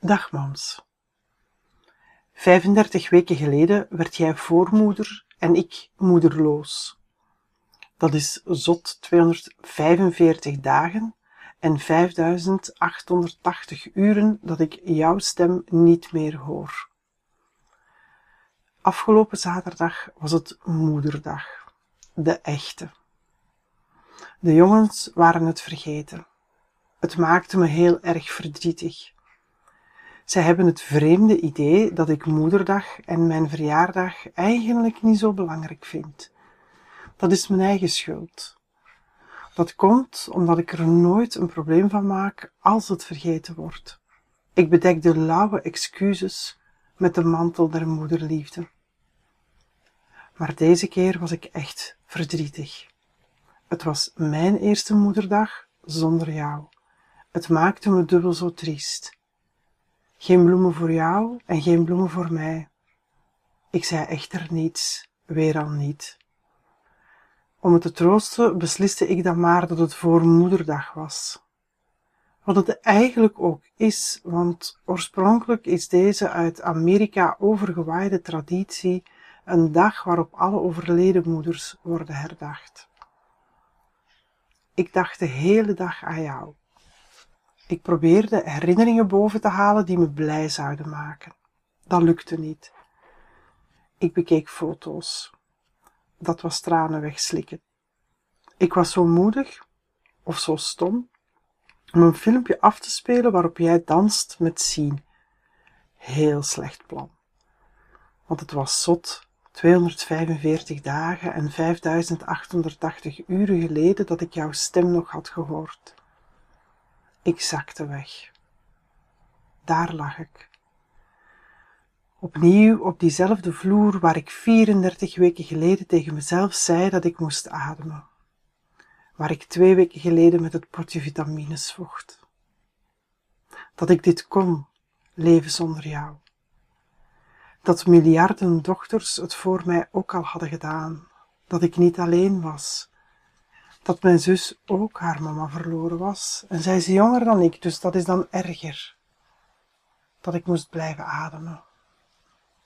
Dag mams. 35 weken geleden werd jij voormoeder en ik moederloos. Dat is zot 245 dagen en 5880 uren dat ik jouw stem niet meer hoor. Afgelopen zaterdag was het moederdag, de echte. De jongens waren het vergeten. Het maakte me heel erg verdrietig. Zij hebben het vreemde idee dat ik moederdag en mijn verjaardag eigenlijk niet zo belangrijk vind. Dat is mijn eigen schuld. Dat komt omdat ik er nooit een probleem van maak als het vergeten wordt. Ik bedek de lauwe excuses met de mantel der moederliefde. Maar deze keer was ik echt verdrietig. Het was mijn eerste moederdag zonder jou. Het maakte me dubbel zo triest. Geen bloemen voor jou en geen bloemen voor mij. Ik zei echter niets, weer al niet. Om het te troosten besliste ik dan maar dat het voor moederdag was. Wat het eigenlijk ook is, want oorspronkelijk is deze uit Amerika overgewaaide traditie een dag waarop alle overleden moeders worden herdacht. Ik dacht de hele dag aan jou. Ik probeerde herinneringen boven te halen die me blij zouden maken. Dat lukte niet. Ik bekeek foto's. Dat was tranen wegslikken. Ik was zo moedig, of zo stom, om een filmpje af te spelen waarop jij danst met zien. Heel slecht plan. Want het was zot 245 dagen en 5880 uren geleden dat ik jouw stem nog had gehoord. Ik zakte weg. Daar lag ik. Opnieuw op diezelfde vloer waar ik 34 weken geleden tegen mezelf zei dat ik moest ademen. Waar ik twee weken geleden met het potje vitamines vocht. Dat ik dit kon, leven zonder jou. Dat miljarden dochters het voor mij ook al hadden gedaan. Dat ik niet alleen was dat mijn zus ook haar mama verloren was. En zij is jonger dan ik, dus dat is dan erger. Dat ik moest blijven ademen.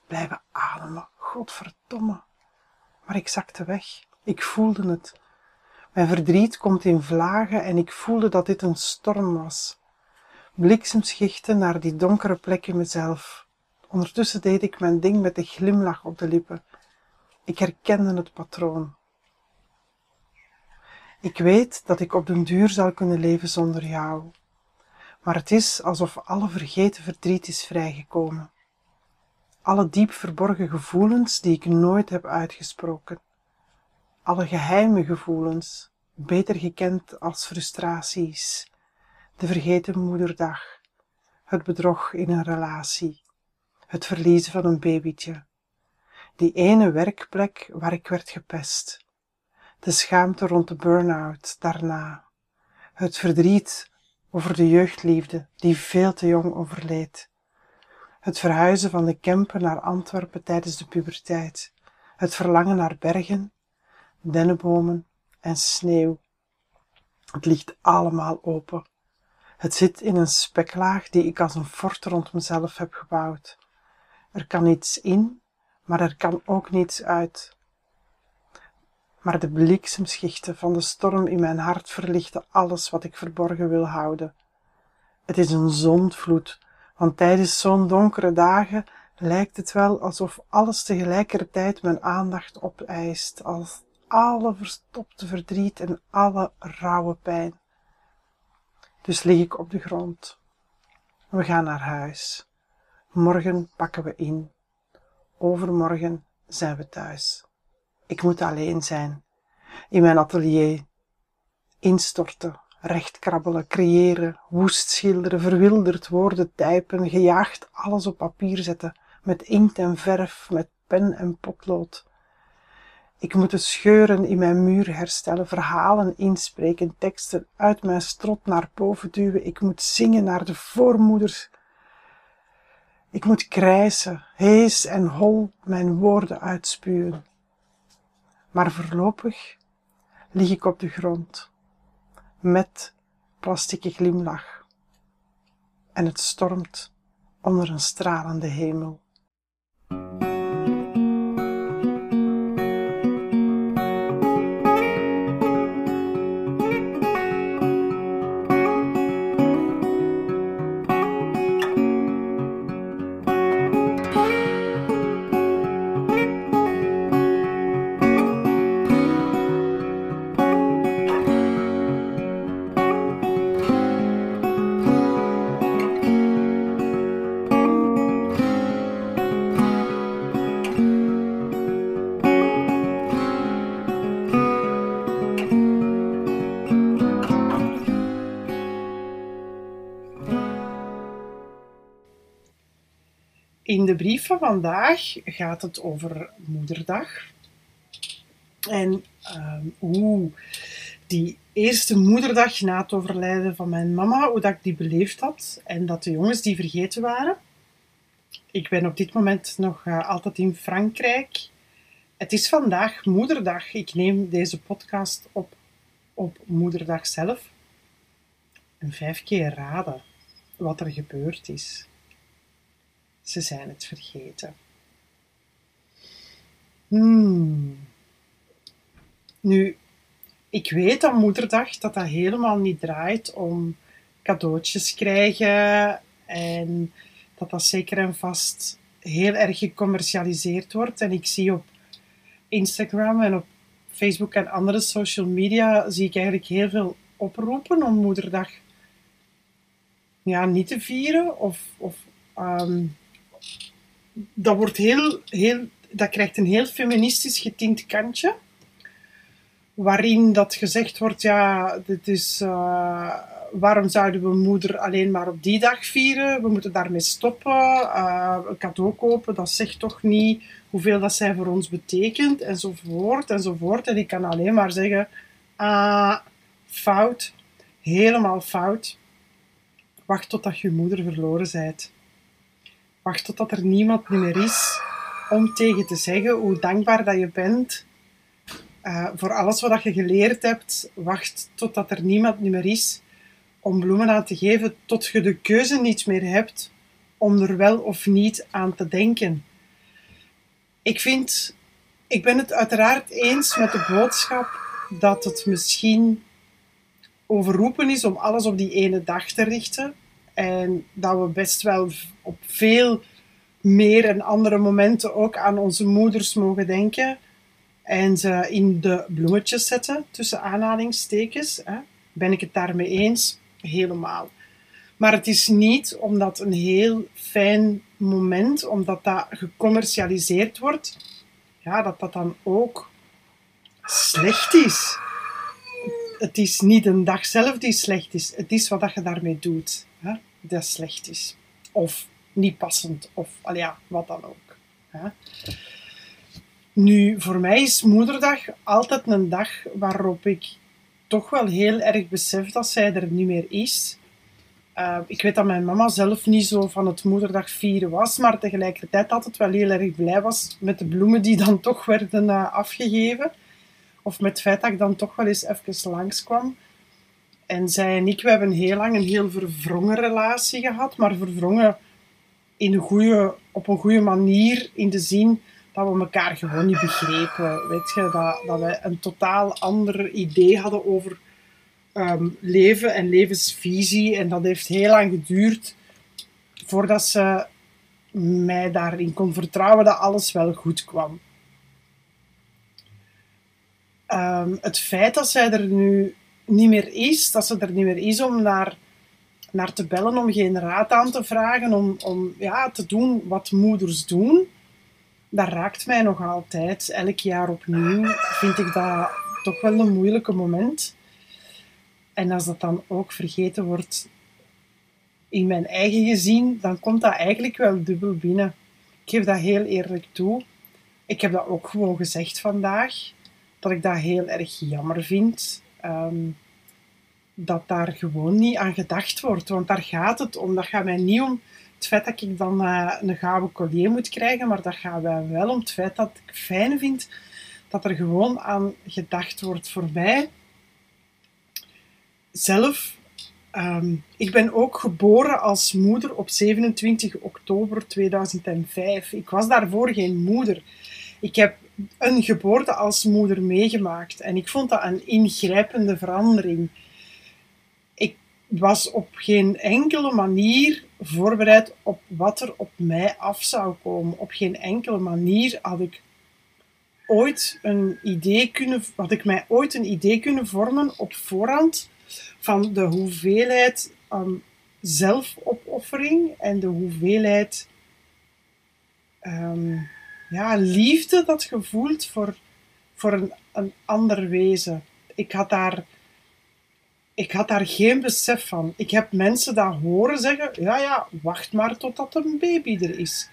Blijven ademen, godverdomme. Maar ik zakte weg. Ik voelde het. Mijn verdriet komt in vlagen en ik voelde dat dit een storm was. Bliksemschichten naar die donkere plek in mezelf. Ondertussen deed ik mijn ding met een glimlach op de lippen. Ik herkende het patroon. Ik weet dat ik op den duur zal kunnen leven zonder jou, maar het is alsof alle vergeten verdriet is vrijgekomen. Alle diep verborgen gevoelens die ik nooit heb uitgesproken. Alle geheime gevoelens, beter gekend als frustraties. De vergeten moederdag, het bedrog in een relatie, het verliezen van een babytje, die ene werkplek waar ik werd gepest de schaamte rond de burn-out daarna, het verdriet over de jeugdliefde die veel te jong overleed, het verhuizen van de Kempen naar Antwerpen tijdens de puberteit, het verlangen naar bergen, dennenbomen en sneeuw. Het ligt allemaal open. Het zit in een speklaag die ik als een fort rond mezelf heb gebouwd. Er kan niets in, maar er kan ook niets uit maar de bliksemschichten van de storm in mijn hart verlichten alles wat ik verborgen wil houden. Het is een zondvloed, want tijdens zo'n donkere dagen lijkt het wel alsof alles tegelijkertijd mijn aandacht opeist, als alle verstopte verdriet en alle rauwe pijn. Dus lig ik op de grond. We gaan naar huis. Morgen pakken we in. Overmorgen zijn we thuis. Ik moet alleen zijn. In mijn atelier. Instorten, rechtkrabbelen, creëren, woest schilderen, verwilderd woorden typen, gejaagd alles op papier zetten, met inkt en verf, met pen en potlood. Ik moet de scheuren in mijn muur herstellen, verhalen inspreken, teksten uit mijn strot naar boven duwen. Ik moet zingen naar de voormoeders. Ik moet krijsen, hees en hol mijn woorden uitspuwen maar voorlopig lig ik op de grond met plastieke glimlach. En het stormt onder een stralende hemel. In de brief van vandaag gaat het over Moederdag. En uh, hoe die eerste moederdag na het overlijden van mijn mama, hoe dat ik die beleefd had. En dat de jongens die vergeten waren. Ik ben op dit moment nog uh, altijd in Frankrijk. Het is vandaag moederdag. Ik neem deze podcast op op moederdag zelf. En vijf keer raden wat er gebeurd is. Ze zijn het vergeten. Hmm. Nu, ik weet aan moederdag dat dat helemaal niet draait om cadeautjes krijgen en dat dat zeker en vast heel erg gecommercialiseerd wordt. En ik zie op Instagram en op Facebook en andere social media zie ik eigenlijk heel veel oproepen om moederdag ja, niet te vieren of, of um, dat, wordt heel, heel, dat krijgt een heel feministisch getint kantje. Waarin dat gezegd wordt, ja, dit is, uh, waarom zouden we moeder alleen maar op die dag vieren? We moeten daarmee stoppen. Uh, een cadeau kopen, dat zegt toch niet hoeveel dat zij voor ons betekent, enzovoort, enzovoort. En ik kan alleen maar zeggen, ah, fout, helemaal fout. Wacht totdat je moeder verloren bent. Wacht totdat er niemand meer is om tegen te zeggen hoe dankbaar dat je bent uh, voor alles wat je geleerd hebt. Wacht totdat er niemand meer is om bloemen aan te geven, tot je de keuze niet meer hebt om er wel of niet aan te denken. Ik vind, ik ben het uiteraard eens met de boodschap dat het misschien overroepen is om alles op die ene dag te richten. En dat we best wel op veel meer en andere momenten ook aan onze moeders mogen denken. En ze in de bloemetjes zetten, tussen aanhalingstekens. Hè. Ben ik het daarmee eens? Helemaal. Maar het is niet omdat een heel fijn moment, omdat dat gecommercialiseerd wordt, ja, dat dat dan ook slecht is. Het is niet een dag zelf die slecht is, het is wat je daarmee doet hè, dat slecht is. Of niet passend, of al ja, wat dan ook. Hè. Nu, voor mij is Moederdag altijd een dag waarop ik toch wel heel erg besef dat zij er niet meer is. Uh, ik weet dat mijn mama zelf niet zo van het moederdag vieren was, maar tegelijkertijd altijd wel heel erg blij was met de bloemen die dan toch werden uh, afgegeven. Of met het feit dat ik dan toch wel eens even langskwam. En zij en ik, we hebben heel lang een heel verwrongen relatie gehad, maar verwrongen in een goede, op een goede manier, in de zin dat we elkaar gewoon niet begrepen. Weet je, dat, dat wij een totaal ander idee hadden over um, leven en levensvisie. En dat heeft heel lang geduurd voordat ze mij daarin kon vertrouwen dat alles wel goed kwam. Um, het feit dat zij er nu niet meer is, dat ze er niet meer is om naar, naar te bellen, om geen raad aan te vragen, om, om ja, te doen wat moeders doen, dat raakt mij nog altijd. Elk jaar opnieuw vind ik dat toch wel een moeilijke moment. En als dat dan ook vergeten wordt in mijn eigen gezin, dan komt dat eigenlijk wel dubbel binnen. Ik geef dat heel eerlijk toe. Ik heb dat ook gewoon gezegd vandaag, dat ik dat heel erg jammer vind. Ehm, dat daar gewoon niet aan gedacht wordt. Want daar gaat het om. Dat gaat mij niet om het feit dat ik dan uh, een gouden collier moet krijgen, maar dat gaat mij wel om het feit dat ik fijn vind dat er gewoon aan gedacht wordt voor mij zelf, um, ik ben ook geboren als moeder op 27 oktober oktober 2005. Ik was daarvoor geen moeder. Ik heb een geboorte als moeder meegemaakt en ik vond dat een ingrijpende verandering. Ik was op geen enkele manier voorbereid op wat er op mij af zou komen. Op geen enkele manier had ik ooit een idee kunnen, had ik mij ooit een idee kunnen vormen op voorhand van de hoeveelheid um, zelfopoffering en de hoeveelheid um, ja, liefde dat je voelt voor, voor een, een ander wezen. Ik had, daar, ik had daar geen besef van. Ik heb mensen dat horen zeggen, ja ja, wacht maar totdat een baby er is.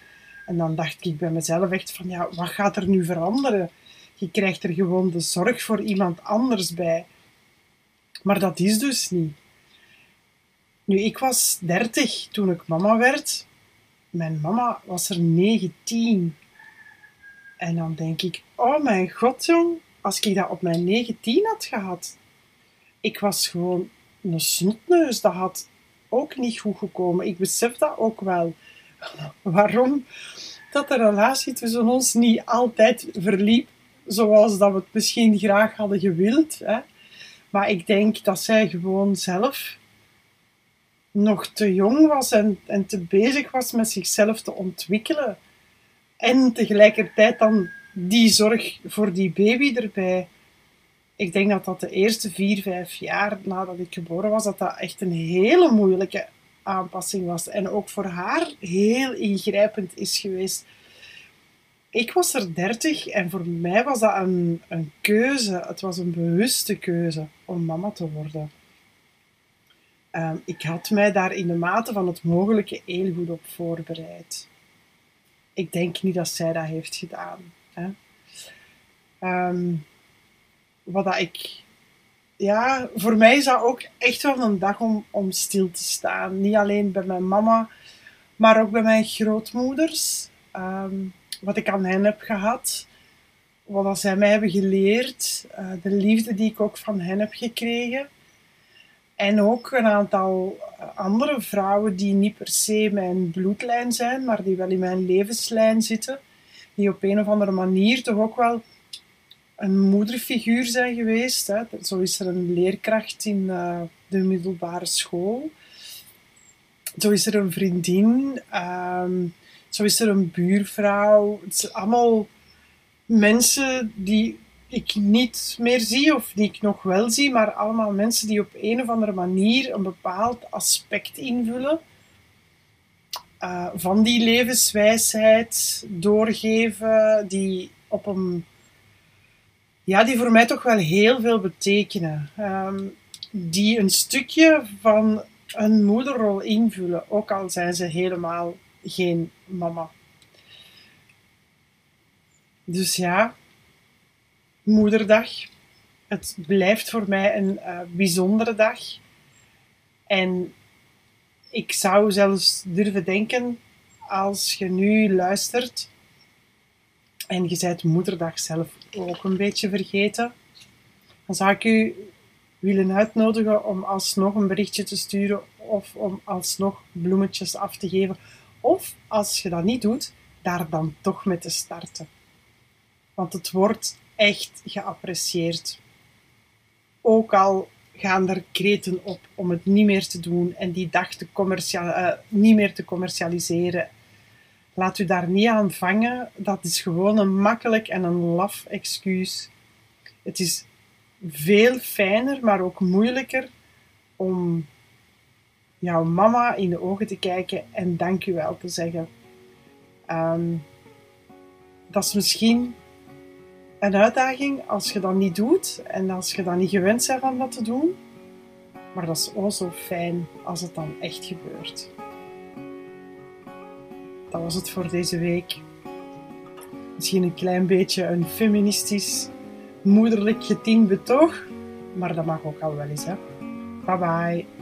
En dan dacht ik bij mezelf echt van, ja, wat gaat er nu veranderen? Je krijgt er gewoon de zorg voor iemand anders bij. Maar dat is dus niet. Nu, ik was 30 toen ik mama werd. Mijn mama was er 19. En dan denk ik, oh mijn god jong, als ik dat op mijn 19 had gehad. Ik was gewoon een snotneus, dat had ook niet goed gekomen. Ik besef dat ook wel. Waarom? Dat de relatie tussen ons niet altijd verliep zoals dat we het misschien graag hadden gewild. Hè. Maar ik denk dat zij gewoon zelf nog te jong was en, en te bezig was met zichzelf te ontwikkelen. En tegelijkertijd dan die zorg voor die baby erbij. Ik denk dat dat de eerste vier, vijf jaar nadat ik geboren was, dat dat echt een hele moeilijke aanpassing was. En ook voor haar heel ingrijpend is geweest. Ik was er dertig en voor mij was dat een, een keuze. Het was een bewuste keuze om mama te worden. Ehm, ik had mij daar in de mate van het mogelijke heel goed op voorbereid. Ik denk niet dat zij dat heeft gedaan. Hè. Ehm, wat ik... Ja, voor mij is dat ook echt wel een dag om, om stil te staan. Niet alleen bij mijn mama, maar ook bij mijn grootmoeders. Ehm, wat ik aan hen heb gehad. Wat zij mij hebben geleerd. Uh, de liefde die ik ook van hen heb gekregen. En ook een aantal eh, andere vrouwen die niet per se mijn bloedlijn zijn, maar die wel in mijn levenslijn zitten. Die op een of andere manier toch ook wel een moederfiguur zijn geweest. Hè. Zo is er een leerkracht in uh, de middelbare school. Zo is er een vriendin. Um, zo is er een buurvrouw. Het zijn allemaal mensen die ik niet meer zie of die ik nog wel zie, maar allemaal mensen die op een of andere manier een bepaald aspect invullen uh, van die levenswijsheid doorgeven, die op een ja, die voor mij toch wel heel veel betekenen. Um, die een stukje van een moederrol invullen, ook al zijn ze helemaal geen mama. Dus ja, moederdag. Het blijft voor mij een uh, bijzondere dag. En ik zou zelfs durven denken, als je nu luistert en je bent moederdag zelf ook een beetje vergeten, dan zou ik u willen uitnodigen om alsnog een berichtje te sturen of om alsnog bloemetjes af te geven. Of als je dat niet doet, daar dan toch mee te starten. Want het wordt echt geapprecieerd. Ook al gaan er kreten op om het niet meer te doen en die dag te uh, niet meer te commercialiseren. Laat u daar niet aan vangen. Dat is gewoon een makkelijk en een laf excuus. Het is veel fijner, maar ook moeilijker om jouw mama in de ogen te kijken en dank wel te zeggen. Um, dat is misschien een uitdaging als je dat niet doet en als je dan niet gewend bent van dat te doen. Maar dat is ook zo fijn als het dan echt gebeurt. Dat was het voor deze week. Misschien een klein beetje een feministisch, moederlijk getint betoog, maar dat mag ook al wel eens. Hè? Bye bye.